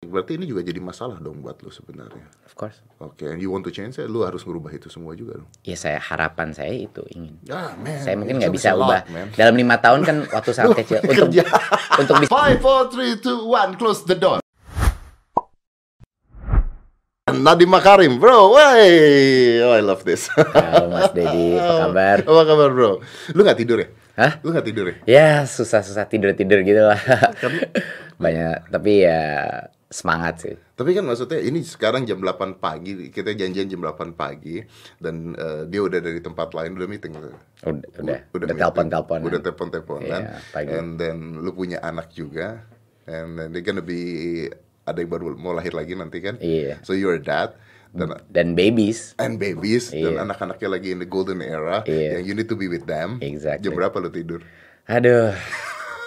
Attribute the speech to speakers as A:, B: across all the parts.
A: Berarti ini juga jadi masalah dong buat lu sebenarnya.
B: Of course.
A: Oke, and you want to change it, lu harus merubah itu semua juga dong.
B: Ya saya harapan saya itu ingin.
A: Ya, man.
B: Saya mungkin nggak bisa
A: lot,
B: ubah
A: man.
B: dalam lima tahun kan waktu sangat kecil untuk untuk bisa
A: Five, four, three, two, one, close the door. Nadiem Makarim, bro, wey, oh I love this.
B: Halo Mas Dedi, apa kabar?
A: Apa kabar, bro? Lu nggak tidur ya?
B: Hah?
A: Lu nggak tidur ya?
B: Ya susah-susah tidur-tidur gitu lah. Banyak, tapi ya semangat sih.
A: Tapi kan maksudnya ini sekarang jam 8 pagi, kita janjian jam 8 pagi dan eh, dia udah dari tempat lain udah meeting.
B: Udah, udah, udah, telepon-telepon.
A: Udah telepon-teleponan.
B: Iya, pagi.
A: and then lu punya anak juga. And then dia gonna be ada yang baru mau lahir lagi nanti kan.
B: Iya.
A: So you're a dad dan
B: Dan babies.
A: and babies dan
B: Iya.
A: anak-anaknya lagi in the golden era
B: Iya.
A: yang you need to be with them.
B: Exactly.
A: Jam berapa lu tidur?
B: Aduh,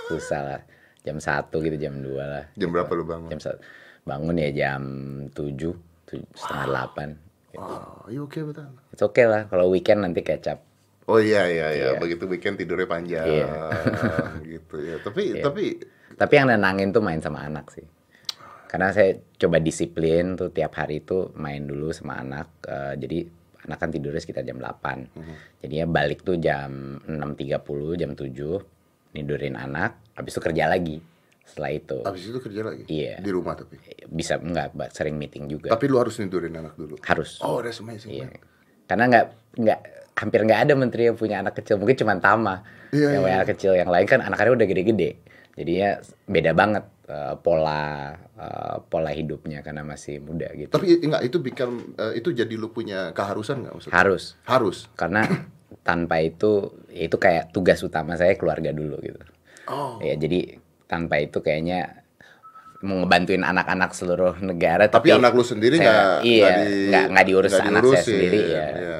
B: susah lah. Jam satu gitu, jam 2 lah.
A: Jam berapa lu bangun?
B: Jam satu. Bangun ya jam 7, tuj- setengah 8.
A: Oh, you okay with that?
B: It's okay lah, kalau weekend nanti up.
A: Oh iya iya iya,
B: Iya.
A: begitu weekend tidurnya panjang
B: Iya.
A: gitu ya. Tapi tapi
B: Tapi yang nenangin tuh main sama anak sih. Karena saya coba disiplin tuh tiap hari itu main dulu sama anak. Eh, jadi anak kan tidurnya sekitar jam 8.
A: Mhm.
B: Jadinya balik tuh jam 6.30, jam 7. Nidurin anak, habis itu kerja lagi. Setelah itu.
A: abis itu kerja lagi
B: Iya.
A: di rumah tapi.
B: Bisa enggak, sering meeting juga.
A: Tapi lu harus tidurin anak dulu.
B: Harus.
A: Oh, that's amazing.
B: Iya.
A: man.
B: Karena nggak nggak hampir nggak ada menteri yang punya anak kecil. Mungkin cuma Tama
A: Iya,
B: yang punya
A: iya.
B: anak kecil. Yang lain kan anak-anaknya udah gede-gede. Jadinya beda banget eh, pola eh, pola hidupnya karena masih muda gitu.
A: Tapi enggak itu bikin eh, itu jadi lu punya keharusan nggak maksudnya?
B: Harus
A: Harus.
B: karena tanpa itu ya itu kayak tugas utama saya keluarga dulu gitu.
A: Oh.
B: Ya jadi tanpa itu kayaknya mau ngebantuin anak-anak seluruh negara
A: Tapi, anak lu sendiri
B: saya-
A: nggak
B: iya, nggak nggak diurus
A: nggak
B: anak saya
A: diurusin.
B: sendiri ya.
A: Iya.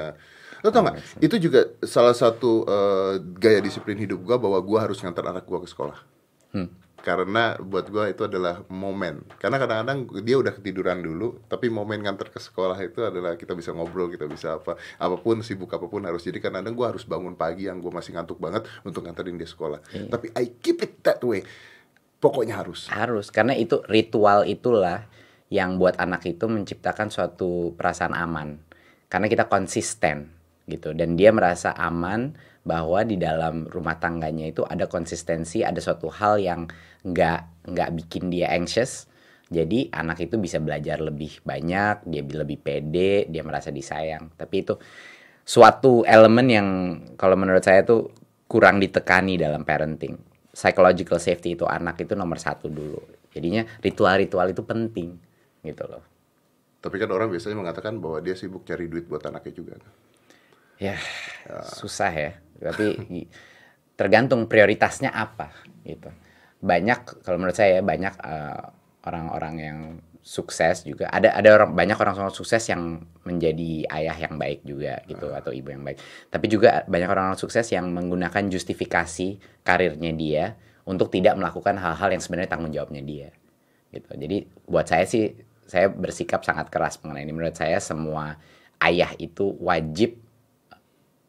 A: Lo tau nggak? Itu juga salah satu eh, gaya disiplin hidup gua bahwa gua harus ngantar anak gua ke sekolah.
B: Hmm.
A: Karena buat gua itu adalah momen. Karena kadang-kadang dia udah ketiduran dulu, tapi momen ngantar ke sekolah itu adalah kita bisa ngobrol, kita bisa apa, apa pun sibuk apa pun harus. Jadi kadang-kadang gua harus bangun pagi yang gua masih ngantuk banget untuk nganterin dia sekolah.
B: Iya.
A: Tapi I keep it that way. Pokoknya harus.
B: Harus, karena itu ritual itulah yang buat anak itu menciptakan suatu perasaan aman. Karena kita konsisten gitu dan dia merasa aman bahwa di dalam rumah tangganya itu ada konsistensi, ada suatu hal yang nggak nggak bikin dia anxious. Jadi anak itu bisa belajar lebih banyak, dia lebih pede, dia merasa disayang. Tapi itu suatu elemen yang kalau menurut saya tuh kurang ditekani dalam parenting. Psychological safety itu anak itu nomor satu dulu. Jadinya ritual-ritual itu penting gitu loh.
A: Tapi kan orang biasanya mengatakan bahwa dia sibuk cari duit buat anaknya juga.
B: Ya, susah ya. Tapi tergantung prioritasnya apa gitu. Banyak kalau menurut saya banyak eh, orang-orang yang sukses juga ada ada orang banyak orang orang sukses yang menjadi ayah yang baik juga gitu atau ibu yang baik. Tapi juga banyak orang-orang sukses yang menggunakan justifikasi karirnya dia untuk tidak melakukan hal-hal yang sebenarnya tanggung jawabnya dia. Gitu. Jadi buat saya sih saya bersikap sangat keras mengenai ini. Menurut saya semua ayah itu wajib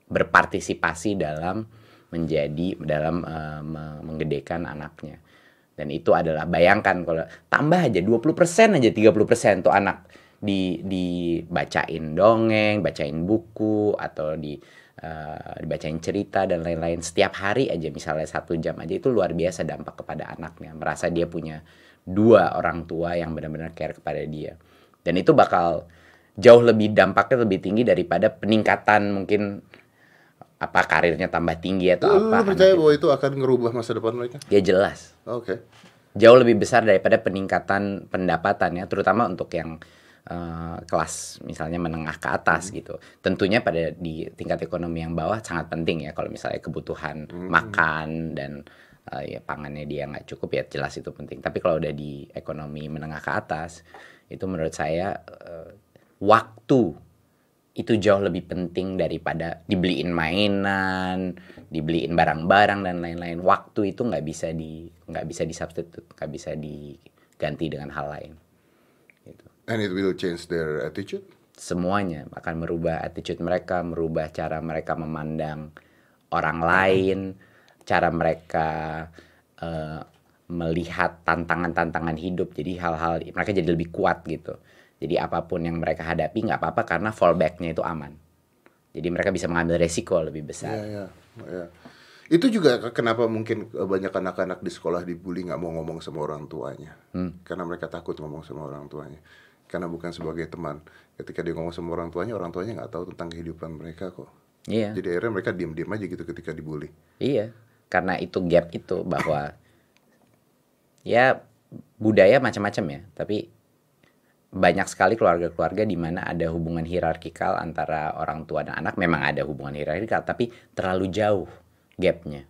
B: berpartisipasi dalam menjadi dalam me- menggedekan anaknya. Dan itu adalah bayangkan kalau tambah aja 20% aja 30% tuh anak di dibacain dongeng, bacain buku atau di eh, dibacain cerita dan lain-lain. Setiap hari aja misalnya satu jam aja itu luar biasa dampak kepada anaknya. Merasa dia punya dua orang tua yang benar-benar care kepada dia. Dan itu bakal jauh lebih dampaknya lebih tinggi daripada peningkatan mungkin apa karirnya tambah tinggi atau
A: Lu, lu
B: apa
A: percaya
B: anak
A: bahwa itu akan ngerubah masa depan mereka?
B: ya jelas.
A: Oke.
B: jauh lebih besar daripada peningkatan pendapatannya terutama untuk yang eh, kelas misalnya menengah ke atas gitu. Tentunya pada di tingkat ekonomi yang bawah sangat penting ya kalau misalnya kebutuhan makan dan eh, ya pangannya dia nggak cukup ya jelas itu penting. Tapi kalau udah di ekonomi menengah ke atas itu menurut saya eh, waktu itu jauh lebih penting daripada dibeliin mainan, dibeliin barang-barang dan lain-lain. Waktu itu nggak bisa di nggak bisa disubstitute, nggak bisa diganti dengan hal lain. Gitu.
A: And it will change their attitude.
B: Semuanya akan merubah attitude mereka, merubah cara mereka memandang orang lain, cara mereka eh, melihat tantangan-tantangan hidup. Jadi hal-hal mereka jadi lebih kuat gitu. Jadi apa pun yang mereka hadapi nggak apa-apa karena fallbacknya itu aman. Jadi mereka bisa mengambil resiko lebih besar.
A: Iya, iya, iya. Itu juga kenapa mungkin banyak anak-anak di sekolah dibully nggak mau ngomong sama orang tuanya.
B: Hmm.
A: Karena mereka takut ngomong sama orang tuanya. Karena bukan sebagai teman. Ketika dia ngomong sama orang tuanya, orang tuanya nggak tahu tentang kehidupan mereka kok.
B: Iya.
A: Jadi akhirnya mereka diem-diem aja gitu ketika dibully.
B: Iya, karena itu gap itu bahwa ya budaya macam-macam ya, tapi banyak sekali keluarga-keluarga di mana ada hubungan hierarkikal antara orang tua dan anak. Memang ada hubungan hierarkikal, tapi terlalu jauh gapnya,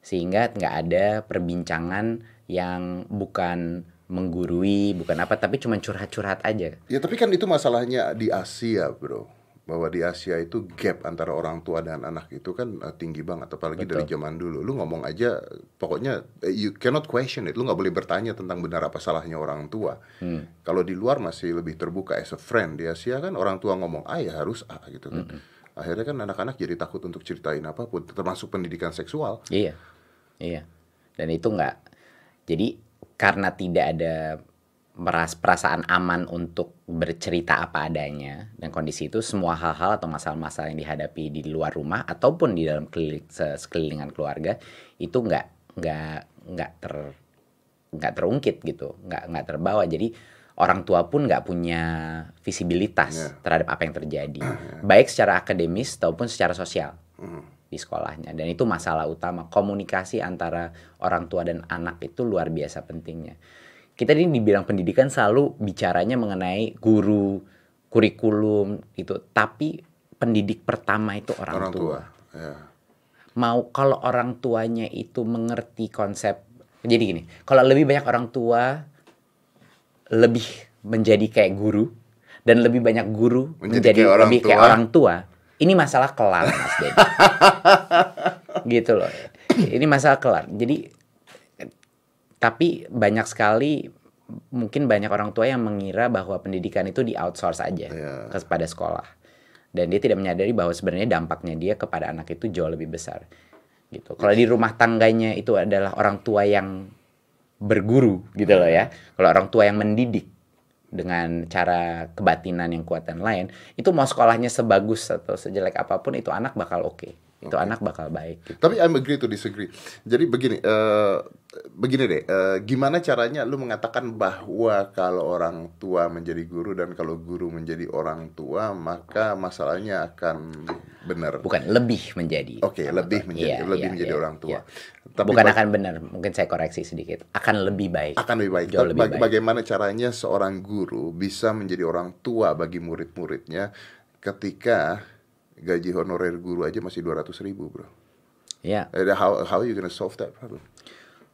B: sehingga nggak ada perbincangan yang bukan menggurui, bukan apa, tapi cuma curhat-curhat aja.
A: Ya tapi kan itu masalahnya di Asia bro bahwa di Asia itu gap antara orang tua dan anak itu kan uh, tinggi banget apalagi dari zaman dulu. Lu ngomong aja pokoknya uh, you cannot question it. Lu nggak boleh bertanya tentang benar apa salahnya orang tua.
B: Hmm.
A: kalau di luar masih lebih terbuka as a friend di Asia kan orang tua ngomong A ya harus A gitu kan. Akhirnya kan anak-anak jadi takut untuk ceritain apa pun termasuk pendidikan seksual.
B: Iya, iya. Dan itu nggak. Jadi karena tidak ada meras perasaan aman untuk bercerita apa adanya dan kondisi itu semua hal-hal atau masalah-masalah yang dihadapi di luar rumah ataupun di dalam keliling, se- sekelilingan keluarga itu nggak nggak nggak ter nggak terungkit gitu, nggak nggak terbawa. Jadi orang tua pun nggak punya visibilitas
A: Iya.
B: terhadap apa yang terjadi, baik secara akademis ataupun secara sosial
A: Hmm.
B: di sekolahnya dan itu masalah utama komunikasi antara orang tua dan anak itu luar biasa pentingnya kita ini di bidang pendidikan selalu bicaranya mengenai guru kurikulum itu tapi pendidik pertama itu orang,
A: orang
B: tua.
A: tua ya.
B: Mau kalau orang tuanya itu mengerti konsep jadi gini kalau lebih banyak orang tua lebih menjadi kayak guru dan lebih banyak guru
A: Menjadi
B: menjadi,
A: kayak orang
B: lebih kayak
A: tua.
B: orang tua ini masalah kelar mas Dedi gitu loh. Ini masalah kelar. Jadi tapi banyak sekali mungkin banyak orang tua yang mengira bahwa pendidikan itu di outsource aja
A: Iya.
B: kepada sekolah. Dan dia tidak menyadari bahwa sebenarnya dampaknya dia kepada anak itu jauh lebih besar gitu. Kalau di rumah tangganya itu adalah orang tua yang berguru gitu loh ya. Kalau orang tua yang mendidik dengan cara kebatinan yang kuat dan lain itu mau sekolahnya sebagus atau sejelek apa pun itu anak bakal oke itu anak bakal baik gitu.
A: Tapi I'm agree to disagree. Jadi begini, eh begini deh, eh, gimana caranya lu mengatakan bahwa kalau orang tua menjadi guru dan kalau guru menjadi orang tua maka masalahnya akan benar.
B: bukan lebih menjadi
A: Oke, lebih menjadi
B: Iya,
A: lebih
B: iya,
A: menjadi
B: iya,
A: orang tua.
B: iya.
A: Tapi
B: bukan akan benar mungkin saya koreksi sedikit akan lebih baik
A: akan lebih baik.
B: Jauh
A: Tapi
B: lebih
A: bag-
B: baik.
A: bagaimana caranya seorang guru bisa menjadi orang tua bagi murid-muridnya ketika gaji honorer guru aja masih 200 ribu bro.
B: ya
A: Eh, How how you gonna solve that problem?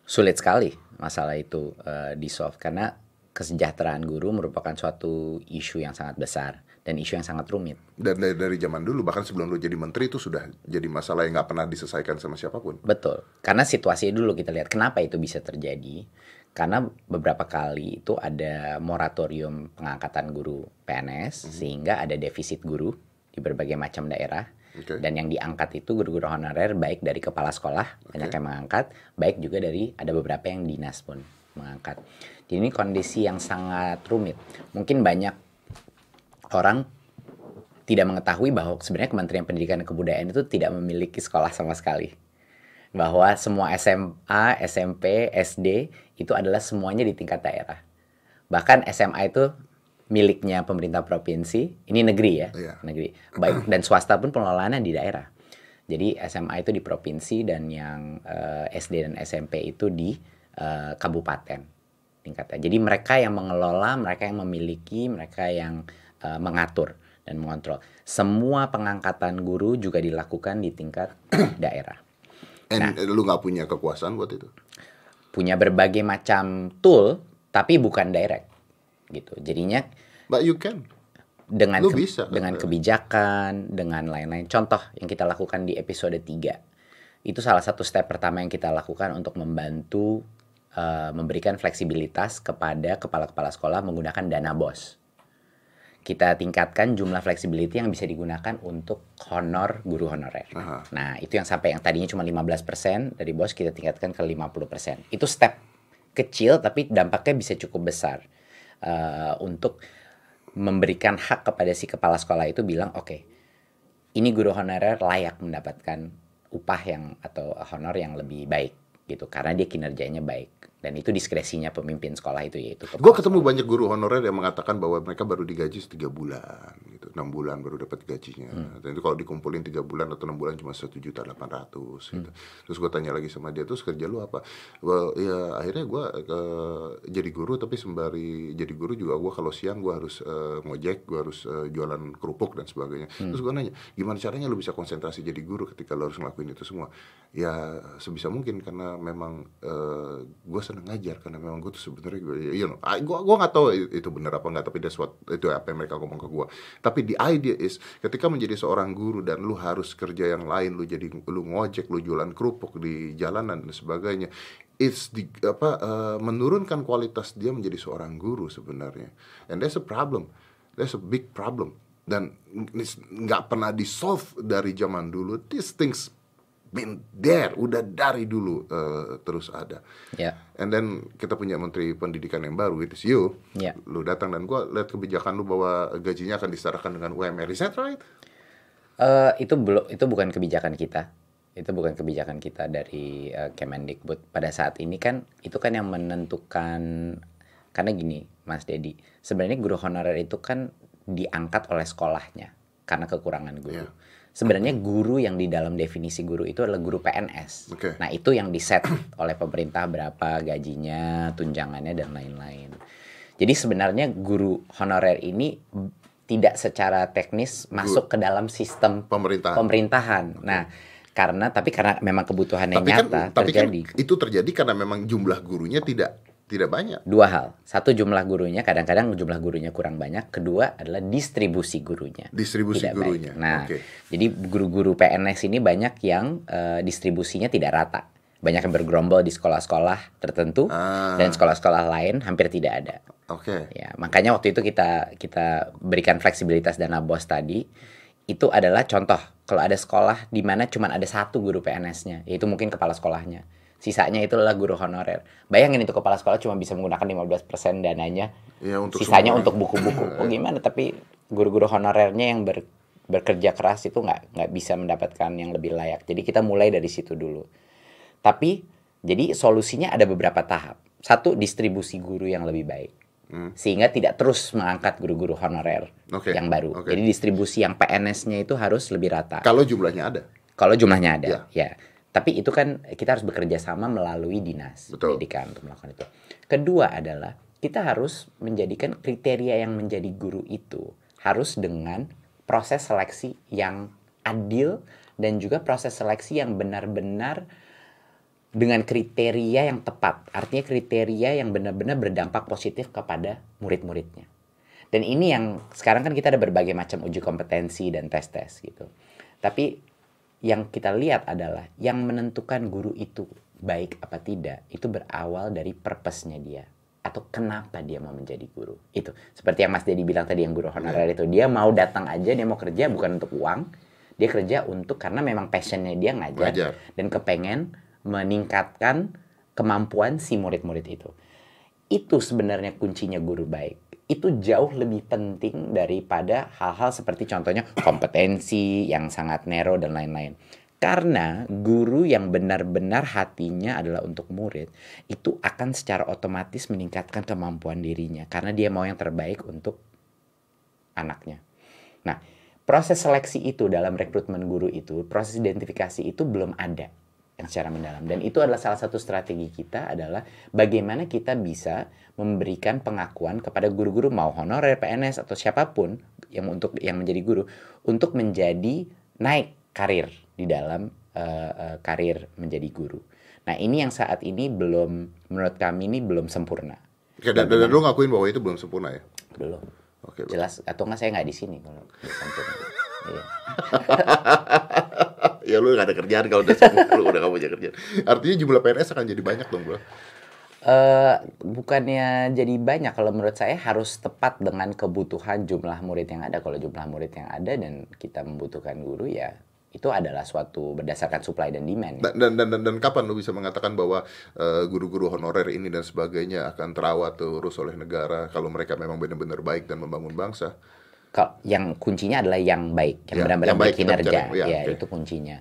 B: sulit sekali masalah itu eh, di solve karena kesejahteraan guru merupakan suatu isu yang sangat besar dan isu yang sangat rumit
A: Dan dari, dari zaman dulu bahkan sebelum lu jadi menteri itu sudah jadi masalah yang nggak pernah diselesaikan sama siapa pun.
B: Betul. Karena situasi dulu kita lihat kenapa itu bisa terjadi. Karena beberapa kali itu ada moratorium pengangkatan guru PNS sehingga ada defisit guru di berbagai macam daerah.
A: Oke.
B: Dan yang diangkat itu guru-guru honorer baik dari kepala sekolah banyak yang mengangkat, baik juga dari ada beberapa yang dinas pun mengangkat. Jadi ini kondisi yang sangat rumit. Mungkin banyak orang tidak mengetahui bahwa sebenarnya Kementerian Pendidikan dan Kebudayaan itu tidak memiliki sekolah sama sekali. Bahwa semua SMA, SMP, SD itu adalah semuanya di tingkat daerah. Bahkan SMA itu miliknya pemerintah provinsi, ini negeri ya,
A: Iya.
B: negeri. Baik dan swasta pun pengelolaannya di daerah. Jadi SMA itu di provinsi dan yang eh, SD dan SMP itu di eh, kabupaten tingkatnya. Jadi mereka yang mengelola, mereka yang memiliki, mereka yang eh, mengatur dan mengontrol. Semua pengangkatan guru juga dilakukan di tingkat daerah.
A: And
B: Nah.
A: lu nggak punya kekuasaan buat itu.
B: Punya berbagai macam tool, tapi bukan direct, gitu. Jadinya
A: But you can.
B: dengan
A: Lu
B: ke-
A: bisa kan?
B: dengan kebijakan, dengan lain-lain. Contoh yang kita lakukan di episode 3. Itu salah satu step pertama yang kita lakukan untuk membantu eh, memberikan fleksibilitas kepada kepala-kepala sekolah menggunakan dana BOS. Kita tingkatkan jumlah flexibility yang bisa digunakan untuk honor guru honorer.
A: Aha.
B: Nah, itu yang sampai yang tadinya cuma 15% dari BOS kita tingkatkan ke 50%. Itu step kecil tapi dampaknya bisa cukup besar uh, untuk memberikan hak kepada si kepala sekolah itu bilang oke okay, ini guru honorer layak mendapatkan upah yang atau honor yang lebih baik gitu. Karena dia kinerjanya baik dan itu diskresinya pemimpin sekolah itu yaitu
A: gue ketemu banyak guru honorer yang mengatakan bahwa mereka baru digaji tiga bulan gitu. Enam bulan baru dapat gajinya. Hmm. dan itu kalau dikumpulin tiga bulan atau enam bulan cuma satu juta delapan ratus gitu. Hmm. terus gue tanya lagi sama dia terus kerja lu apa? Well, ya akhirnya gue uh, jadi guru tapi sembari jadi guru juga gue kalau siang gue harus uh, ngojek gue harus uh, jualan kerupuk dan sebagainya. Hmm. terus gue nanya gimana caranya lu bisa konsentrasi jadi guru ketika lu harus ngelakuin itu semua? Ya sebisa mungkin karena memang uh, gue seneng ngajar karena memang gue tuh sebenarnya gue you know gue gue nggak tahu itu benar apa nggak tapi that's what itu apa yang mereka ngomong ke gue tapi the idea is ketika menjadi seorang guru dan lu harus kerja yang lain lu jadi lu ngojek lu jualan kerupuk di jalanan dan sebagainya it's di apa uh, menurunkan kualitas dia menjadi seorang guru sebenarnya. And that's a problem. That's a big problem. Dan nggak pernah di solve dari zaman dulu. These things been there, udah dari dulu uh, terus ada.
B: Yeah.
A: And then kita punya menteri pendidikan yang baru, itu you.
B: Yeah.
A: Lu datang dan gua lihat kebijakan lu bahwa gajinya akan disetarakan dengan UMR. Is that right?
B: Uh, itu belum itu bukan kebijakan kita. Itu bukan kebijakan kita dari uh, Kemendikbud. Pada saat ini kan itu kan yang menentukan karena gini, Mas Dedi. Sebenarnya guru honorer itu kan diangkat oleh sekolahnya karena kekurangan guru. Yeah sebenarnya guru yang di dalam definisi guru itu adalah guru PNS.
A: Okay.
B: Nah, itu yang diset oleh pemerintah berapa gajinya, tunjangannya dan lain-lain. Jadi sebenarnya guru honorer ini tidak secara teknis masuk ke dalam sistem
A: pemerintahan.
B: pemerintahan. Okay. Nah, karena tapi karena memang kebutuhannya
A: tapi
B: nyata
A: kan, tapi terjadi. Kan itu terjadi karena memang jumlah gurunya tidak tidak banyak.
B: Dua hal. Satu jumlah gurunya, kadang-kadang jumlah gurunya kurang banyak. Kedua adalah distribusi gurunya.
A: Distribusi tidak gurunya.
B: Baik. Nah, okay. jadi guru-guru PNS ini banyak yang uh, distribusinya tidak rata. Banyak yang bergerombol di sekolah-sekolah tertentu ah. dan sekolah-sekolah lain hampir tidak ada.
A: Oke.
B: Okay. Ya, makanya waktu itu kita kita berikan fleksibilitas dana bos tadi itu adalah contoh kalau ada sekolah di mana cuma ada satu guru PNS-nya, yaitu mungkin kepala sekolahnya sisanya itu adalah guru honorer. Bayangin itu kepala sekolah cuma bisa menggunakan 15% dananya.
A: Ya, untuk
B: sisanya untuk buku-buku. Oh gimana? Tapi guru-guru honorernya yang ber, bekerja keras itu nggak nggak bisa mendapatkan yang lebih layak. Jadi kita mulai dari situ dulu. Tapi jadi solusinya ada beberapa tahap. Satu distribusi guru yang lebih baik. Hmm. Sehingga tidak terus mengangkat guru-guru honorer
A: okay.
B: yang baru.
A: Okay.
B: Jadi distribusi yang PNS-nya itu harus lebih rata.
A: Kalau jumlahnya ada.
B: Kalau jumlahnya ada, ya. ya. Tapi itu kan kita harus bekerja sama melalui dinas
A: Betul.
B: pendidikan untuk melakukan itu. Kedua adalah kita harus menjadikan kriteria yang menjadi guru itu harus dengan proses seleksi yang adil dan juga proses seleksi yang benar-benar dengan kriteria yang tepat. Artinya kriteria yang benar-benar berdampak positif kepada murid-muridnya. Dan ini yang sekarang kan kita ada berbagai macam uji kompetensi dan tes-tes gitu. Tapi yang kita lihat adalah yang menentukan guru itu baik apa tidak itu berawal dari purpose-nya dia atau kenapa dia mau menjadi guru. Itu. Seperti yang Mas Dedi bilang tadi yang guru honorer itu dia mau datang aja dia mau kerja bukan untuk uang dia kerja untuk karena memang passionnya dia ngajar
A: Ngajar.
B: dan kepengen meningkatkan kemampuan si murid-murid itu itu sebenarnya kuncinya guru baik itu jauh lebih penting daripada hal-hal seperti contohnya kompetensi yang sangat narrow dan lain-lain. Karena guru yang benar-benar hatinya adalah untuk murid, itu akan secara otomatis meningkatkan kemampuan dirinya karena dia mau yang terbaik untuk anaknya. Nah, proses seleksi itu dalam rekrutmen guru itu, proses identifikasi itu belum ada yang secara mendalam dan itu adalah salah satu strategi kita adalah bagaimana kita bisa memberikan pengakuan kepada guru-guru mau honorer PNS atau siapa pun yang untuk yang menjadi guru untuk menjadi naik karir di dalam uh, uh, karir menjadi guru. Nah ini yang saat ini belum menurut kami ini belum sempurna.
A: Oke, dan, dan lu ngakuin bahwa itu belum sempurna ya?
B: Belum.
A: Oke.
B: Jelas atau nggak saya nggak di sini kalau sempurna. iya.
A: ya lu gak ada kerjaan kalau udah sembuh lu udah gak punya kerjaan artinya jumlah PNS akan jadi banyak dong bro
B: Uh, bukannya jadi banyak kalau menurut saya harus tepat dengan kebutuhan jumlah murid yang ada kalau jumlah murid yang ada dan kita membutuhkan guru ya itu adalah suatu berdasarkan supply dan demand.
A: Dan dan dan, dan, dan kapan lu bisa mengatakan bahwa eh, guru-guru honorer ini dan sebagainya akan terawat terus oleh negara kalau mereka memang benar-benar baik dan membangun bangsa?
B: Kalau yang kuncinya adalah yang baik, yang
A: Ya,
B: benar-benar
A: yang baik,
B: berkinerja,
A: kita bicara, ya,
B: ya
A: oke.
B: itu kuncinya.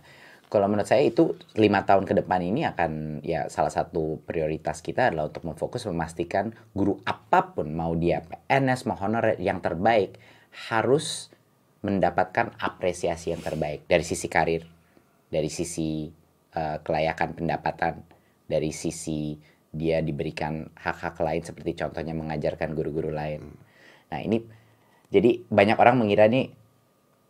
B: Kalau menurut saya itu lima tahun ke depan ini akan ya salah satu prioritas kita adalah untuk memfokus memastikan guru apa pun mau dia PNS mau honorer yang terbaik harus mendapatkan apresiasi yang terbaik dari sisi karir, dari sisi eh, kelayakan pendapatan, dari sisi dia diberikan hak-hak lain seperti contohnya mengajarkan guru-guru lain. Nah ini jadi banyak orang mengira nih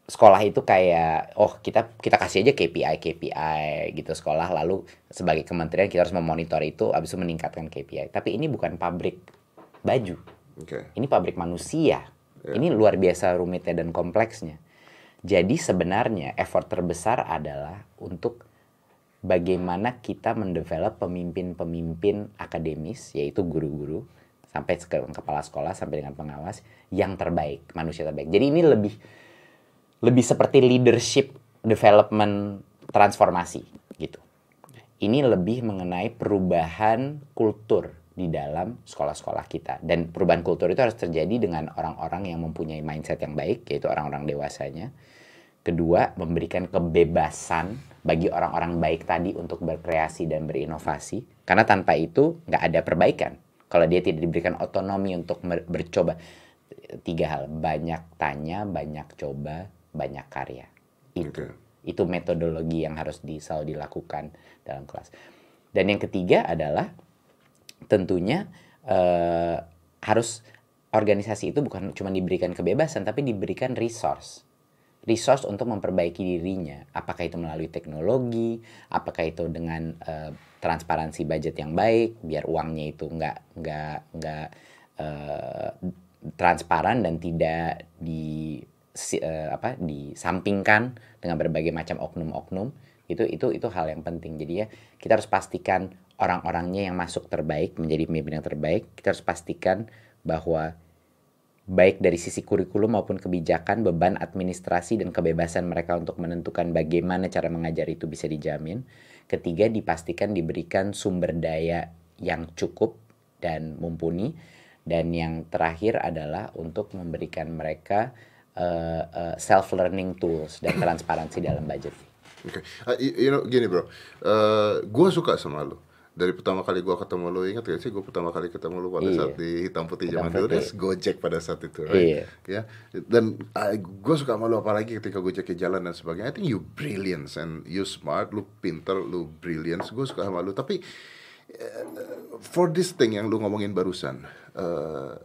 B: sekolah itu kayak oh kita kita kasih aja KPI KPI gitu sekolah lalu sebagai kementerian kita harus memonitor itu habis itu meningkatkan KPI. Tapi ini bukan pabrik baju.
A: Oke.
B: Ini pabrik manusia. Ini luar biasa rumitnya dan kompleksnya. Jadi sebenarnya effort terbesar adalah untuk bagaimana kita mendevelop pemimpin-pemimpin akademis, yaitu guru-guru, sampai ke kepala sekolah, sampai dengan pengawas, yang terbaik, manusia terbaik. Jadi ini lebih lebih seperti leadership development transformasi gitu. Ini lebih mengenai perubahan kultur di dalam sekolah-sekolah kita dan perubahan kultur itu harus terjadi dengan orang-orang yang mempunyai mindset yang baik yaitu orang-orang dewasanya. Kedua, memberikan kebebasan bagi orang-orang baik tadi untuk berkreasi dan berinovasi karena tanpa itu nggak ada perbaikan. Kalau dia tidak diberikan otonomi untuk bercoba. Tiga hal banyak tanya banyak coba banyak karya. Itu.
A: Oke.
B: itu metodologi yang harus di, selalu dilakukan dalam kelas. Dan yang ketiga adalah tentunya eh, harus organisasi itu bukan cuma diberikan kebebasan tapi diberikan resource. Resource untuk memperbaiki dirinya. Apakah itu melalui teknologi apakah itu dengan eh, transparansi budget yang baik biar uangnya itu nggak nggak nggak eh, transparan dan tidak di eh, apa disampingkan dengan berbagai macam oknum-oknum itu itu itu hal yang penting. Jadi ya kita harus pastikan orang-orangnya yang masuk terbaik menjadi pemimpin yang terbaik kita harus pastikan bahwa baik dari sisi kurikulum maupun kebijakan beban administrasi dan kebebasan mereka untuk menentukan bagaimana cara mengajar itu bisa dijamin ketiga dipastikan diberikan sumber daya yang cukup dan mumpuni dan yang terakhir adalah untuk memberikan mereka self learning tools dan transparansi dalam budget.
A: Oke, Ah, y- you know gini bro, Eh gue suka sama lu. Dari pertama kali gue ketemu lu, ingat gak sih gue pertama kali ketemu lu pada
B: Iya.
A: saat di hitam putih
B: Hitam
A: zaman dulu, Gojek pada saat itu,
B: Iya.
A: right? Ya, dan gue suka sama lu apalagi ketika Gojeknya jalan dan sebagainya. I think you brilliant and you smart, lu pinter, lu brilliant. Gue suka sama lu, tapi eh, for this thing yang lu ngomongin barusan, eh,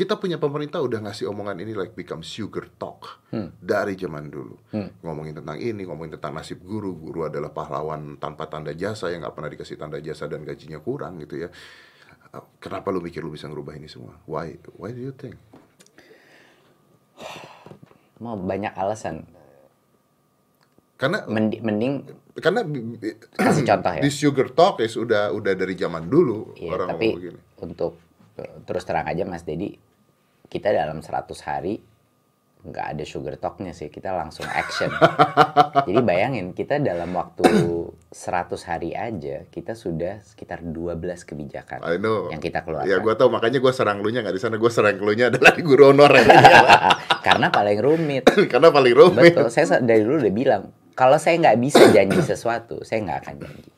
A: kita punya pemerintah udah ngasih omongan ini like become sugar talk. Dari zaman dulu. Ngomongin tentang ini ngomongin tentang nasib guru. Guru adalah pahlawan tanpa tanda jasa yang nggak pernah dikasih tanda jasa dan gajinya kurang gitu ya. Uh, kenapa lu mikir lu bisa ngerubah ini semua? Why why do you think?
B: Mau banyak alasan.
A: karena
B: Mendi- mending
A: karena
B: kasih contoh ya.
A: di sugar talk ya sudah udah dari zaman dulu
B: Iya,
A: orang
B: tapi
A: ngomong begini
B: untuk eh, terus terang aja Mas Dedi, kita dalam 100 hari nggak ada sugar talknya sih, kita langsung action. Jadi bayangin kita dalam waktu 100 hari aja kita sudah sekitar 12 kebijakan
A: I know
B: yang kita keluarkan.
A: ya gue tahu makanya gue serang lu nya nggak di sana gue serang lu nya adalah di guru honorer
B: Karena paling rumit.
A: karena paling rumit
B: Betul, saya sa- dari dulu udah bilang kalau saya nggak bisa janji sesuatu, saya nggak akan janji.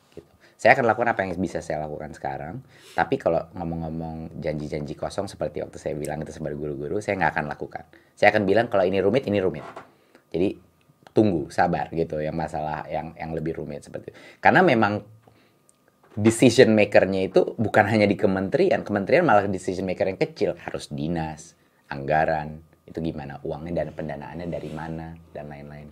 B: Saya akan lakukan apa yang bisa saya lakukan sekarang. Tapi kalau ngomong-ngomong janji-janji kosong seperti waktu saya bilang itu sebagai guru-guru, saya nggak akan lakukan. Saya akan bilang kalau ini rumit, ini rumit. Jadi tunggu, sabar gitu. Yang masalah yang yang lebih rumit seperti itu. Karena memang decision makernya itu bukan hanya di kementerian, kementerian malah decision maker yang kecil harus dinas, anggaran, itu gimana uangnya dan pendanaannya dari mana dan lain-lain.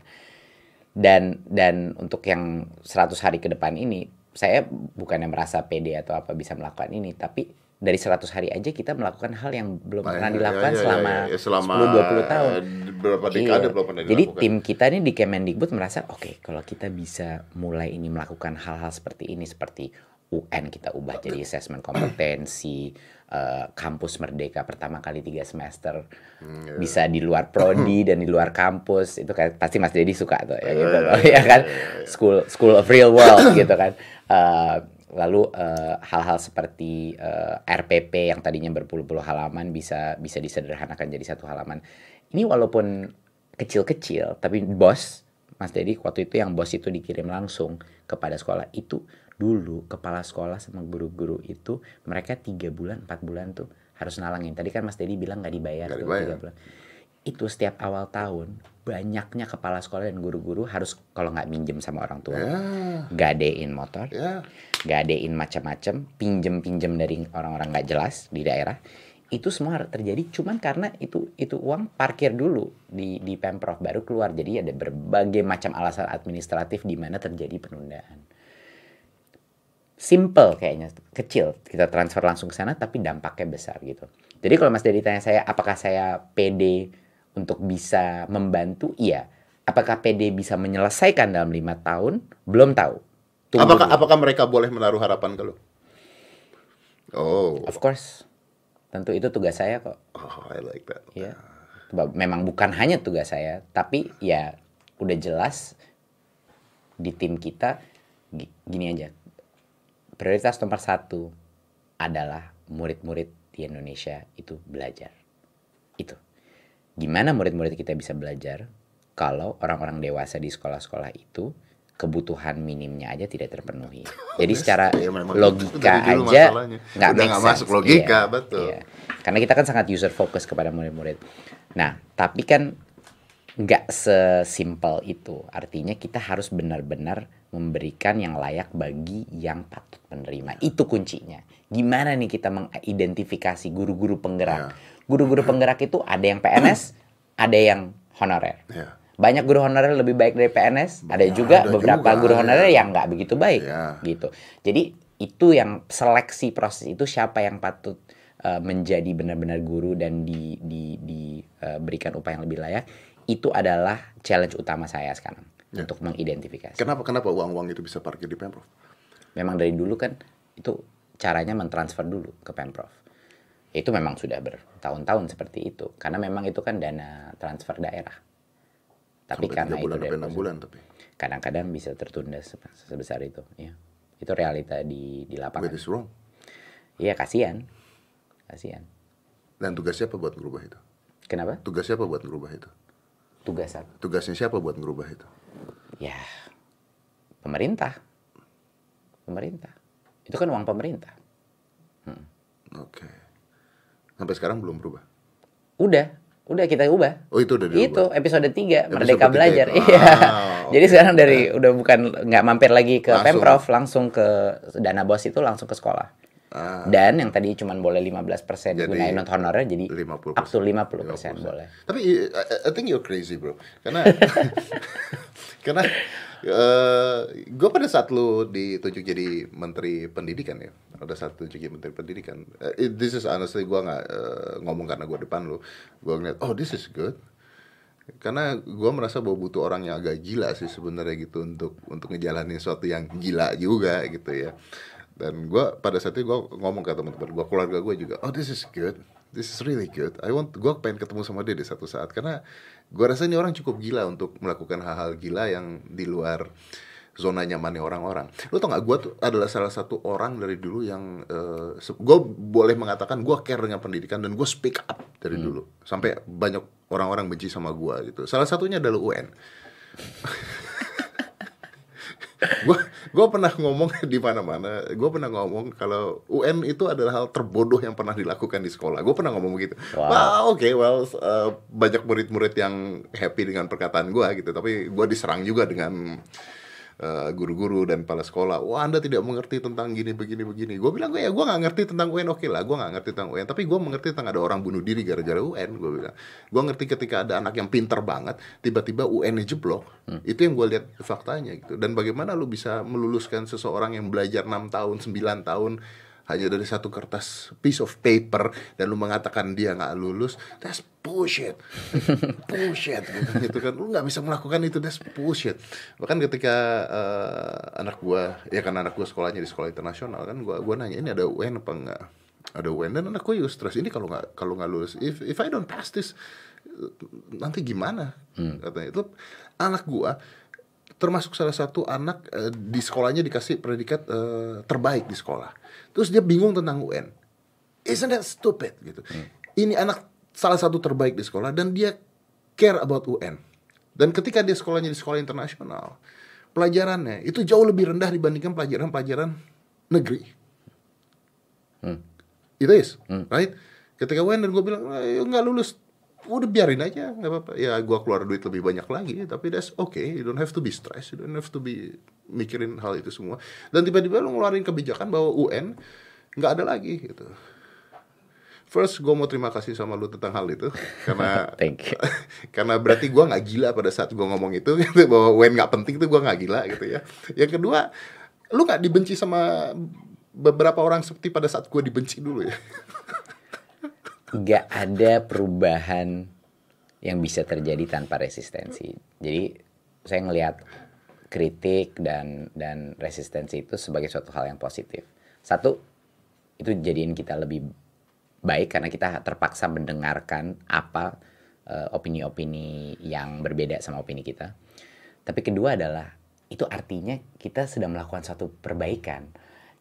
B: Dan dan untuk yang 100 hari ke depan ini saya bukannya merasa pede atau apa bisa melakukan ini, tapi dari 100 hari aja kita melakukan hal yang belum
A: Nah,
B: pernah
A: ya,
B: dilakukan
A: ya, ya,
B: selama,
A: ya, ya, selama
B: 10 20 tahun.
A: berapa dekade
B: Iya.
A: belum pernah
B: Jadi
A: dilakukan.
B: tim kita ini di Kemendikbud merasa oke kalau kita bisa mulai ini melakukan hal-hal seperti ini seperti UN kita ubah jadi assessment kompetensi eh, kampus merdeka pertama kali tiga semester.
A: Hmm,
B: bisa di luar prodi dan di luar kampus itu kayak pasti Mas Dedi suka tuh ya gitu loh ya kan? school school of real world gitu kan. Eh, lalu eh, hal-hal seperti eh, RPP yang tadinya berpuluh-puluh halaman bisa bisa disederhanakan jadi satu halaman. Ini walaupun kecil-kecil tapi bos Mas Dedi waktu itu yang bos itu dikirim langsung kepada sekolah itu dulu kepala sekolah sama guru-guru itu mereka tiga bulan empat bulan tuh harus nalangin. Tadi kan Mas Dedi bilang nggak dibayar
A: Nggak
B: tuh tiga bulan. Itu setiap awal tahun banyaknya kepala sekolah dan guru-guru harus kalau nggak minjem sama orang tua
A: Ya,
B: gadein motor
A: ya.
B: gadein macam-macam pinjem-pinjem dari orang-orang nggak jelas di daerah. Itu semua terjadi cuman karena itu itu uang parkir dulu di di pemprov baru keluar. Jadi ada berbagai macam alasan administratif di mana terjadi penundaan simple kayaknya kecil kita transfer langsung ke sana tapi dampaknya besar gitu jadi kalau Mas Dedi tanya saya apakah saya PD untuk bisa membantu iya apakah PD bisa menyelesaikan dalam lima tahun belum tahu Tunggu
A: Apakah
B: dulu.
A: apakah mereka boleh menaruh harapan ke lu? Oh,
B: Of course. Tentu itu tugas saya kok.
A: oh, I like that.
B: Ya. Memang bukan hanya tugas saya, tapi ya udah jelas di tim kita gi- gini aja. Prioritas nomor satu adalah murid-murid di Indonesia itu belajar. Itu. Gimana murid-murid kita bisa belajar kalau orang-orang dewasa di sekolah-sekolah itu kebutuhan minimnya aja tidak terpenuhi. Jadi secara
A: Ya, memang itu
B: logika aja nggak make sense.
A: masuk logika,
B: Iya,
A: betul.
B: iya. Karena kita kan sangat user focus kepada murid-murid. Nah, tapi kan nggak sesimpel itu. Artinya kita harus benar-benar memberikan yang layak bagi yang patut menerima. Itu kuncinya. Gimana nih kita mengidentifikasi guru-guru
A: Ya.
B: penggerak? Guru-guru penggerak itu ada yang PNS, ada yang honorer.
A: Ya.
B: Banyak guru honorer lebih baik dari PNS, ada juga
A: ada
B: beberapa
A: juga,
B: guru
A: ya.
B: honorer yang nggak begitu baik
A: Ya.
B: gitu. Jadi itu yang seleksi proses itu siapa yang patut uh, menjadi benar-benar guru dan di di diberikan upah yang lebih layak itu adalah challenge utama saya sekarang
A: Ya.
B: untuk mengidentifikasi.
A: Kenapa kenapa uang-uang itu bisa parkir di Pemprov?
B: Memang dari dulu kan itu caranya mentransfer dulu ke Pemprov. Itu memang sudah bertahun-tahun seperti itu karena memang itu kan dana transfer daerah. Tapi
A: Sampai
B: karena
A: bulan
B: itu dari
A: bulan tapi.
B: kadang-kadang bisa tertunda se- sebesar itu ya itu realita di di lapangan
A: is wrong?
B: iya kasihan kasihan
A: Dan tugas siapa buat ngerubah itu?
B: kenapa
A: Tugas siapa buat ngerubah itu?
B: Tugas apa
A: Tugasnya siapa buat ngerubah itu?
B: ya pemerintah pemerintah itu kan uang pemerintah
A: Oke. Sampai sekarang belum berubah.
B: udah udah kita ubah
A: Oh itu udah diubah.
B: itu episode 3
A: Episode
B: Merdeka
A: tiga
B: Belajar
A: itu.
B: iya
A: Ah, oke.
B: jadi sekarang dari udah bukan nggak mampir lagi ke
A: Langsung.
B: Pemprov langsung ke dana bos itu langsung ke sekolah
A: Ah,
B: dan yang tadi cuma boleh 15%
A: Jadi,
B: gunain non honorer jadi
A: 50%.
B: up to 50%, boleh
A: Tapi I, I think you're crazy bro. Karena karena gue pada saat lu ditunjuk jadi menteri pendidikan ya, pada saat ditunjuk jadi menteri pendidikan, eh, this is honestly gue nggak eh, ngomong karena gue depan lu, gue ngeliat oh this is good. Karena gue merasa bahwa butuh orang yang agak gila sih sebenarnya gitu untuk untuk ngejalanin sesuatu yang gila juga gitu ya. Dan gue pada saat itu gue ngomong ke teman-teman gue, keluarga gue juga, oh this is good, this is really good. I want, gue pengen ketemu sama dia di satu saat karena gue rasa ini orang cukup gila untuk melakukan hal-hal gila yang di luar zona nyamannya orang-orang. Lo tau gak, gue tuh adalah salah satu orang dari dulu yang uh, gue boleh mengatakan gue care dengan pendidikan dan gue speak up dari dulu sampai banyak orang-orang benci sama gue gitu. Salah satunya adalah UN. gue gue pernah ngomong di mana-mana. Gue pernah ngomong kalau UN itu adalah hal terbodoh yang pernah dilakukan di sekolah. Gue pernah ngomong begitu.
B: Wow.
A: Oke well uh, banyak murid-murid yang happy dengan perkataan gue gitu. Tapi gue diserang juga dengan uh, guru-guru dan kepala sekolah wah anda tidak mengerti tentang gini begini begini. Gue bilang gue ya gue nggak ngerti tentang UN oke lah gue nggak ngerti tentang UN tapi gue mengerti tentang ada orang bunuh diri gara-gara UN gue bilang. Gue ngerti ketika ada anak yang pinter banget tiba-tiba UN-nya jeblok itu yang gue lihat faktanya gitu. Dan bagaimana lu bisa meluluskan seseorang yang belajar 6 tahun 9 tahun hanya dari satu kertas piece of paper dan lu mengatakan dia nggak lulus, that's bullshit, bullshit gitu, kan. Lu nggak bisa melakukan itu, that's bullshit. Bahkan ketika uh, anak gua, ya kan anak gua sekolahnya di sekolah internasional kan, gua gua nanya ini ada UN apa enggak? Ada UN dan anak gua juga stres ini kalau nggak kalau nggak lulus, if if I don't pass this nanti gimana? Hmm. Katanya itu anak gua termasuk salah satu anak uh, di sekolahnya dikasih predikat uh, terbaik di sekolah. Terus dia bingung tentang UN. Isn't that stupid gitu. Hmm. Ini anak salah satu terbaik di sekolah dan dia care about UN. Dan ketika dia sekolahnya di sekolah internasional, pelajarannya itu jauh lebih rendah dibandingkan pelajaran-pelajaran negeri. Hmm. Itu is, hmm. right? Ketika UN dan gue bilang, nggak lulus udah biarin aja nggak apa-apa ya gua keluar duit lebih banyak lagi tapi that's okay you don't have to be stressed you don't have to be mikirin hal itu semua dan tiba-tiba lu ngeluarin kebijakan bahwa UN nggak ada lagi gitu First, gue mau terima kasih sama lu tentang hal itu karena
B: Thank you.
A: karena berarti gue nggak gila pada saat gue ngomong itu gitu, bahwa UN nggak penting tuh gue nggak gila gitu ya. Yang kedua, lu nggak dibenci sama beberapa orang seperti pada saat gue dibenci dulu ya.
B: Nggak ada perubahan yang bisa terjadi tanpa resistensi. Jadi saya ngelihat kritik dan dan resistensi itu sebagai suatu hal yang positif. Satu itu jadiin kita lebih baik karena kita terpaksa mendengarkan apa eh, opini-opini uh, yang berbeda sama opini kita. Tapi kedua adalah itu artinya kita sedang melakukan suatu perbaikan.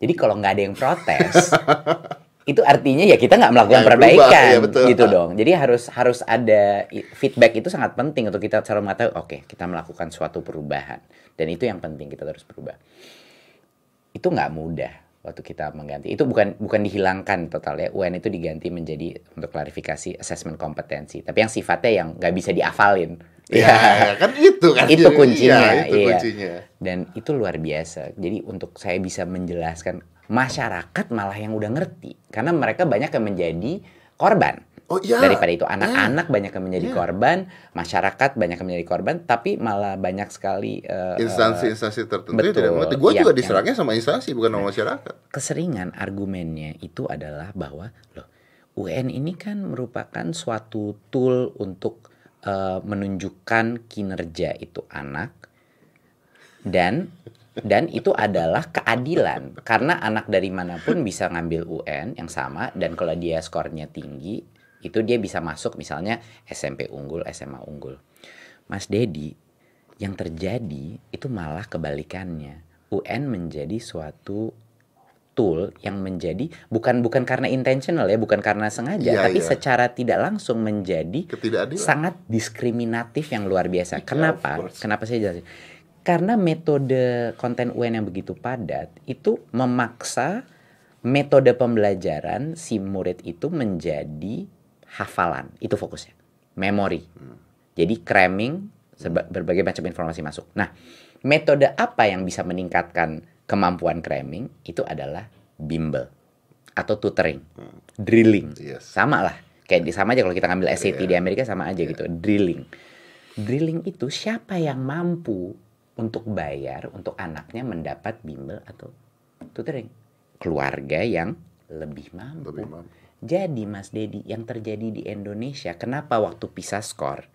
B: Jadi kalau nggak ada yang protes, itu artinya ya kita nggak melakukan ya, perbaikan ya, betul. gitu dong. Jadi harus harus ada feedback itu sangat penting untuk kita cara mengetahui oke okay, kita melakukan suatu perubahan. Dan itu yang penting kita terus berubah. Itu nggak mudah waktu kita mengganti. Itu bukan bukan dihilangkan total ya UN itu diganti menjadi untuk klarifikasi assessment kompetensi. Tapi yang sifatnya yang nggak bisa diafalin.
A: Ya, ya kan itu kan
B: itu kuncinya
A: ya, itu
B: iya.
A: kuncinya.
B: Dan itu luar biasa. Jadi untuk saya bisa menjelaskan masyarakat malah yang udah ngerti karena mereka banyak yang menjadi korban
A: Oh iya.
B: Daripada itu anak-anak yeah. banyak yang menjadi yeah. korban, masyarakat banyak yang menjadi korban, tapi malah banyak sekali
A: uh, instansi-instansi tertentu betul, tidak mengerti. Gue juga diserangnya sama instansi bukan sama masyarakat.
B: Keseringan argumennya itu adalah bahwa loh UN ini kan merupakan suatu tool untuk uh, menunjukkan kinerja itu anak dan dan itu adalah keadilan karena anak dari mana pun bisa ngambil UN yang sama dan kalau dia skornya tinggi itu dia bisa masuk misalnya SMP unggul SMA unggul Mas Dedi yang terjadi itu malah kebalikannya UN menjadi suatu tool yang menjadi bukan bukan karena intentional ya bukan karena sengaja yeah, tapi yeah. secara tidak langsung menjadi sangat diskriminatif yang luar biasa. Yeah, Kenapa? Kenapa saya jelasin? Karena metode konten UN yang begitu padat itu memaksa metode pembelajaran si murid itu menjadi hafalan. Itu fokusnya. Memori. Jadi cramming berbagai macam informasi masuk. Nah metode apa yang bisa meningkatkan kemampuan cramming? Itu adalah bimbel atau tutoring. Drilling. Yes. sama lah. Kayak di sama aja kalau kita ngambil SAT yeah. di Amerika sama aja yeah. gitu. Drilling. Drilling itu siapa yang mampu untuk bayar untuk anaknya mendapat bimbel atau tutoring keluarga yang lebih mampu. Lebih mampu. Jadi Mas Dedi yang terjadi di Indonesia kenapa waktu pisah skor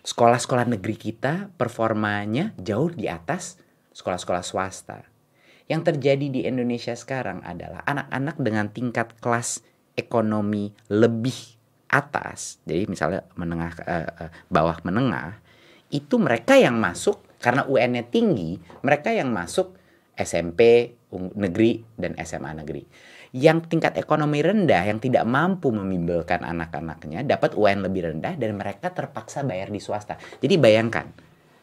B: sekolah-sekolah negeri kita performanya jauh di atas sekolah-sekolah swasta. Yang terjadi di Indonesia sekarang adalah anak-anak dengan tingkat kelas ekonomi lebih atas, jadi misalnya menengah uh, bawah menengah, itu mereka yang masuk karena UN-nya tinggi, mereka yang masuk SMP negeri dan SMA negeri. Yang tingkat ekonomi rendah, yang tidak mampu membimbelkan anak-anaknya, dapat UN lebih rendah dan mereka terpaksa bayar di swasta. Jadi bayangkan,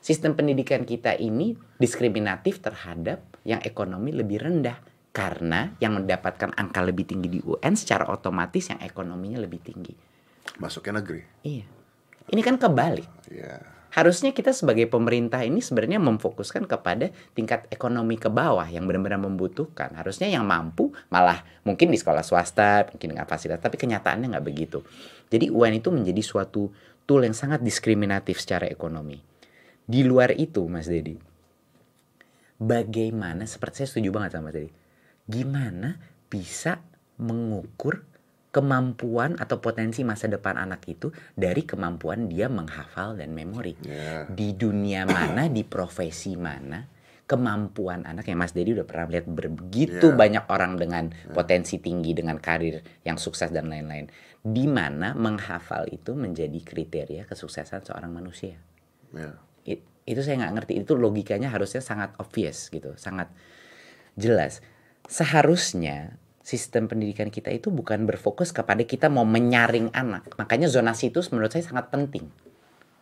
B: sistem pendidikan kita ini diskriminatif terhadap yang ekonomi lebih rendah. Karena yang mendapatkan angka lebih tinggi di UN secara otomatis yang ekonominya lebih tinggi.
A: Masuknya negeri.
B: Iya. Ini kan kebalik.
A: Iya
B: harusnya kita sebagai pemerintah ini sebenarnya memfokuskan kepada tingkat ekonomi ke bawah yang benar-benar membutuhkan. Harusnya yang mampu malah mungkin di sekolah swasta, mungkin dengan fasilitas, tapi kenyataannya nggak begitu. Jadi UN itu menjadi suatu tool yang sangat diskriminatif secara ekonomi. Di luar itu, Mas Dedi, bagaimana, seperti saya setuju banget sama Dedi, gimana bisa mengukur kemampuan atau potensi masa depan anak itu dari kemampuan dia menghafal dan memori.
A: Ya.
B: Di dunia mana, di profesi mana, kemampuan anak yang Mas Dedi udah pernah lihat begitu
A: Ya.
B: banyak orang dengan potensi tinggi dengan karir yang sukses dan lain-lain. Di mana menghafal itu menjadi kriteria kesuksesan seorang manusia.
A: Ya.
B: It- itu saya nggak ngerti. Itu logikanya harusnya sangat obvious gitu, sangat jelas. Seharusnya sistem pendidikan kita itu bukan berfokus kepada kita mau menyaring anak. Makanya zonasi itu menurut saya sangat penting.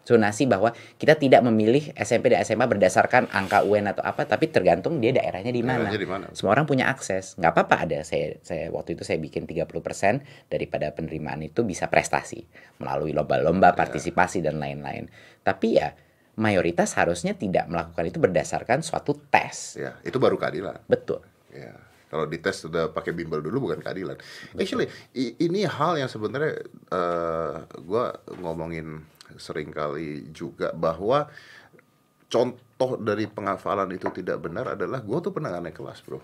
B: Zonasi bahwa kita tidak memilih SMP dan SMA berdasarkan angka UN atau apa, tapi tergantung dia daerahnya di mana. Semua orang punya akses. Nggak apa-apa ada. Saya, saya waktu itu saya bikin 30% daripada penerimaan itu bisa prestasi melalui lomba-lomba, partisipasi dan lain-lain. Tapi ya mayoritas harusnya tidak melakukan itu berdasarkan suatu tes.
A: Ya, itu baru keadilan.
B: Betul.
A: Ya, kalau dites sudah pakai bimbel dulu bukan keadilan. Actually, i- ini hal yang sebenarnya eh gua ngomongin sering kali juga bahwa contoh dari penghafalan itu tidak benar adalah gua tuh pernah naik kelas, bro.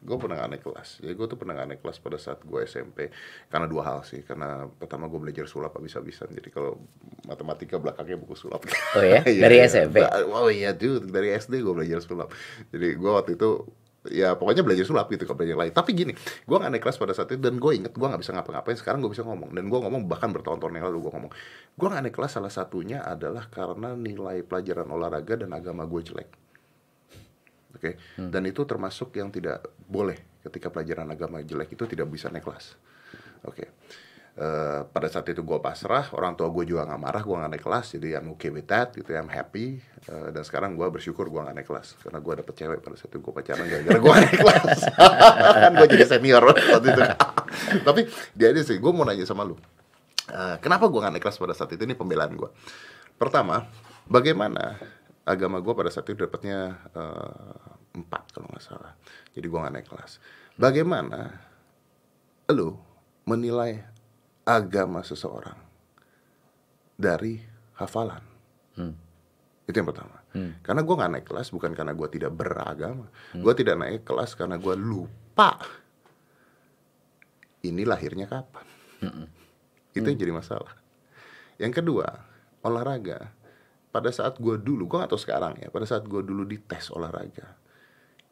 A: Gue pernah naik kelas. Jadi gue tuh pernah naik kelas pada saat gue SMP karena dua hal sih. Karena pertama gue belajar sulap habis-habisan. Jadi kalau matematika belakangnya buku sulap.
B: Oh ya?
A: Iya,
B: Dari
A: iya.
B: SMP?
A: Oh iya dude, dari SD gue belajar sulap. Jadi gue waktu itu ya pokoknya belajar sulap gitu kalau belajar lain. Tapi gini, gue gak naik kelas pada saat itu dan gue inget gue gak bisa ngapa-ngapain. Sekarang gue bisa ngomong dan gue ngomong bahkan bertahun-tahun yang lalu gue ngomong. Gue gak naik kelas salah satunya adalah karena nilai pelajaran olahraga dan agama gue jelek. Oke, dan itu termasuk yang tidak boleh ketika pelajaran agama jelek itu tidak bisa naik kelas. Oke, Eh, pada saat itu gue pasrah, orang tua gue juga nggak marah, gue nggak naik kelas, jadi I'm okay with that, gitu, I'm happy. Eh, dan sekarang gue bersyukur gue nggak naik kelas, karena gue dapet cewek pada saat itu gue pacaran gara-gara gue naik kelas. kan gue jadi senior waktu itu. Tapi dia aja sih, gue mau nanya sama lu, Eh, kenapa gue nggak naik kelas pada saat itu? Ini pembelaan gue. Pertama, bagaimana agama gue pada saat itu dapatnya empat kalau nggak salah. Jadi gue nggak naik kelas. Bagaimana lu menilai agama seseorang dari hafalan? Itu yang pertama. Karena gue nggak naik kelas bukan karena gue tidak beragama. Gue tidak naik kelas karena gue lupa ini lahirnya kapan. Itu yang jadi masalah. Yang kedua, olahraga. Pada saat gue dulu, gue gak tahu sekarang ya. Pada saat gue dulu dites olahraga,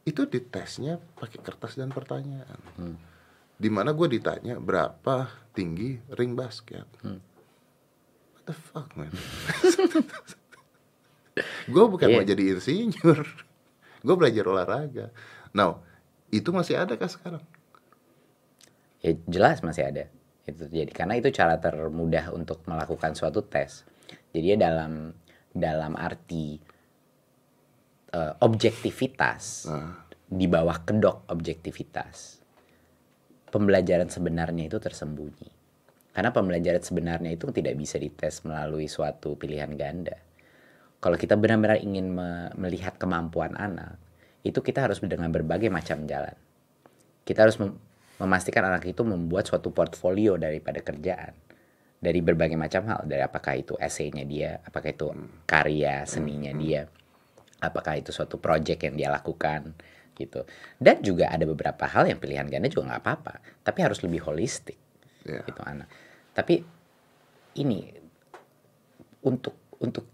A: itu ditesnya pakai kertas dan pertanyaan. Di mana gue ditanya berapa tinggi ring basket. What the fuck man? gue bukan
B: Iya.
A: mau jadi insinyur. gue belajar olahraga. Now, itu masih ada kah sekarang?
B: Ya jelas masih ada. Itu jadi karena itu cara termudah untuk melakukan suatu tes. Jadi ya dalam dalam arti eh, objektivitas
A: Nah,
B: di bawah kedok objektivitas. Pembelajaran sebenarnya itu tersembunyi. Karena pembelajaran sebenarnya itu tidak bisa dites melalui suatu pilihan ganda. Kalau kita benar-benar ingin me- melihat kemampuan anak, itu kita harus dengan berbagai macam jalan. Kita harus mem- memastikan anak itu membuat suatu portfolio daripada kerjaan dari berbagai macam hal, dari apakah itu esainya dia, apakah itu karya seninya dia, apakah itu suatu project yang dia lakukan gitu. Dan juga ada beberapa hal yang pilihan ganda juga nggak apa-apa, tapi harus lebih holistik
A: ya.
B: gitu anak. Tapi ini untuk untuk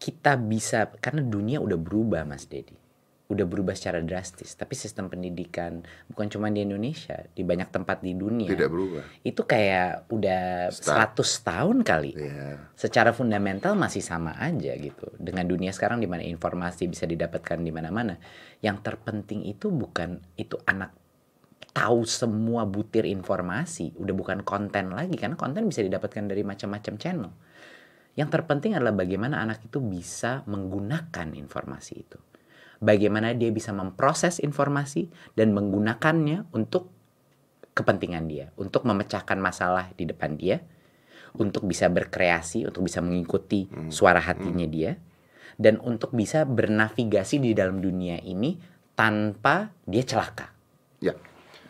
B: kita bisa karena dunia udah berubah Mas Dedi. Udah berubah secara drastis, tapi sistem pendidikan bukan cuma di Indonesia, di banyak tempat di dunia.
A: Tidak berubah.
B: Itu kayak udah
A: Start.
B: 100 tahun kali.
A: Ya.
B: Secara fundamental masih sama aja gitu. Dengan dunia sekarang di mana informasi bisa didapatkan di mana-mana. Yang terpenting itu bukan itu anak tahu semua butir informasi, udah bukan konten lagi karena konten bisa didapatkan dari macam-macam channel. Yang terpenting adalah bagaimana anak itu bisa menggunakan informasi itu. Bagaimana dia bisa memproses informasi dan menggunakannya untuk kepentingan dia, untuk memecahkan masalah di depan dia, untuk bisa berkreasi, untuk bisa mengikuti suara hatinya dia, dan untuk bisa bernavigasi di dalam dunia ini tanpa dia celaka.
A: Ya.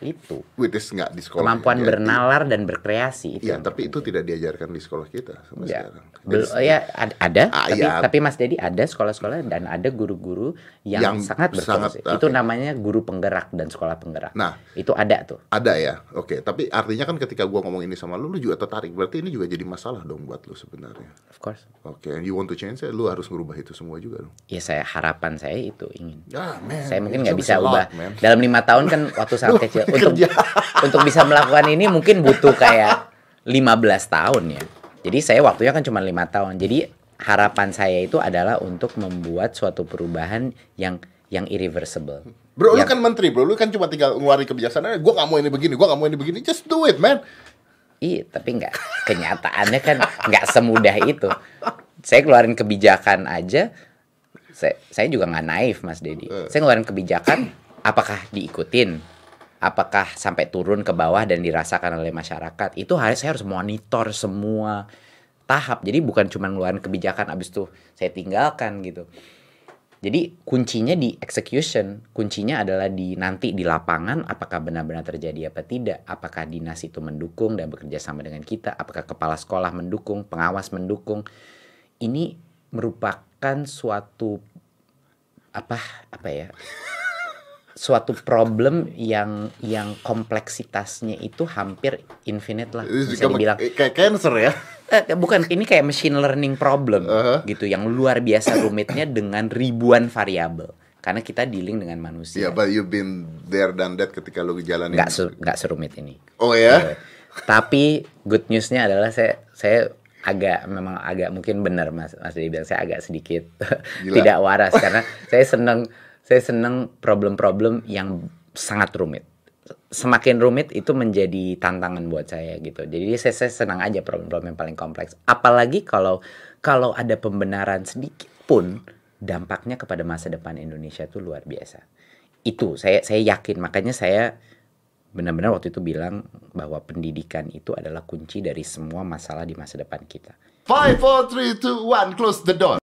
B: itu
A: which is nggak di sekolah
B: kemampuan
A: Jadi-
B: bernalar dan berkreasi itu
A: Iya, tapi itu tidak diajarkan di sekolah kita sampai
B: Ya,
A: sekarang.
B: Bel- ya ad- ada,
A: Ah,
B: tapi
A: ya.
B: tapi Mas Dedi ada sekolah-sekolah dan ada guru-guru yang,
A: Yang
B: sangat berfungsi.
A: sangat,
B: Itu namanya guru penggerak dan sekolah penggerak.
A: Nah.
B: itu ada tuh.
A: ada ya, oke. Tapi artinya kan ketika gua ngomong ini sama lu, lu juga tertarik. Berarti ini juga jadi masalah dong buat lu sebenarnya.
B: Of course.
A: Oke, and you want to change it, lu harus merubah itu semua juga dong.
B: Ya saya harapan saya itu ingin.
A: Ya, man.
B: saya mungkin nggak bisa
A: lot,
B: ubah
A: man.
B: dalam lima tahun kan waktu sangat kecil untuk untuk bisa melakukan ini mungkin butuh kayak 15 tahun ya jadi saya waktunya kan cuma lima tahun jadi harapan saya itu adalah untuk membuat suatu perubahan yang yang irreversible
A: Bro, lu
B: Yang-
A: kan menteri, bro. Lu kan cuma tinggal ngeluarin kebijaksanaan. Gua nggak mau ini begini, gua nggak mau ini begini. Just do it, man.
B: Iya, tapi nggak kenyataannya kan nggak semudah itu. Saya keluarin kebijakan aja, saya, saya juga nggak naif, Mas Dedi. Saya ngeluarin kebijakan, apakah diikutin? Apakah sampai turun ke bawah dan dirasakan oleh masyarakat? Itu harus saya harus monitor semua tahap. Jadi bukan cuma ngeluarin kebijakan abis itu saya tinggalkan gitu. Jadi kuncinya di execution, kuncinya adalah di nanti di lapangan apakah benar-benar terjadi apa tidak, apakah dinas itu mendukung dan bekerja sama dengan kita, apakah kepala sekolah mendukung, pengawas mendukung. Ini merupakan suatu apa apa ya? Suatu problem yang yang kompleksitasnya itu hampir infinite lah
A: Ini
B: bisa
A: kayak-
B: dibilang
A: kayak cancer ya.
B: Eh, bukan ini kayak machine learning problem
A: Uh-huh.
B: gitu yang luar biasa rumitnya dengan ribuan variabel karena kita dealing dengan manusia
A: Iya, but you've been there dan that ketika lu ngejalanin.
B: nggak su- nggak serumit ini
A: Oh ya?
B: tapi good newsnya adalah saya saya agak memang agak mungkin benar mas mas Dedi bilang saya agak sedikit tidak waras karena saya senang saya senang problem-problem yang sangat rumit. Semakin rumit itu menjadi tantangan buat saya gitu. Jadi saya, saya senang aja problem-problem yang paling kompleks. Apalagi kalau kalau ada pembenaran sedikit pun dampaknya kepada masa depan Indonesia itu luar biasa. Itu saya saya yakin. Makanya saya benar-benar waktu itu bilang bahwa pendidikan itu adalah kunci dari semua masalah di masa depan kita.
A: Five, four, three, two, one, close the door.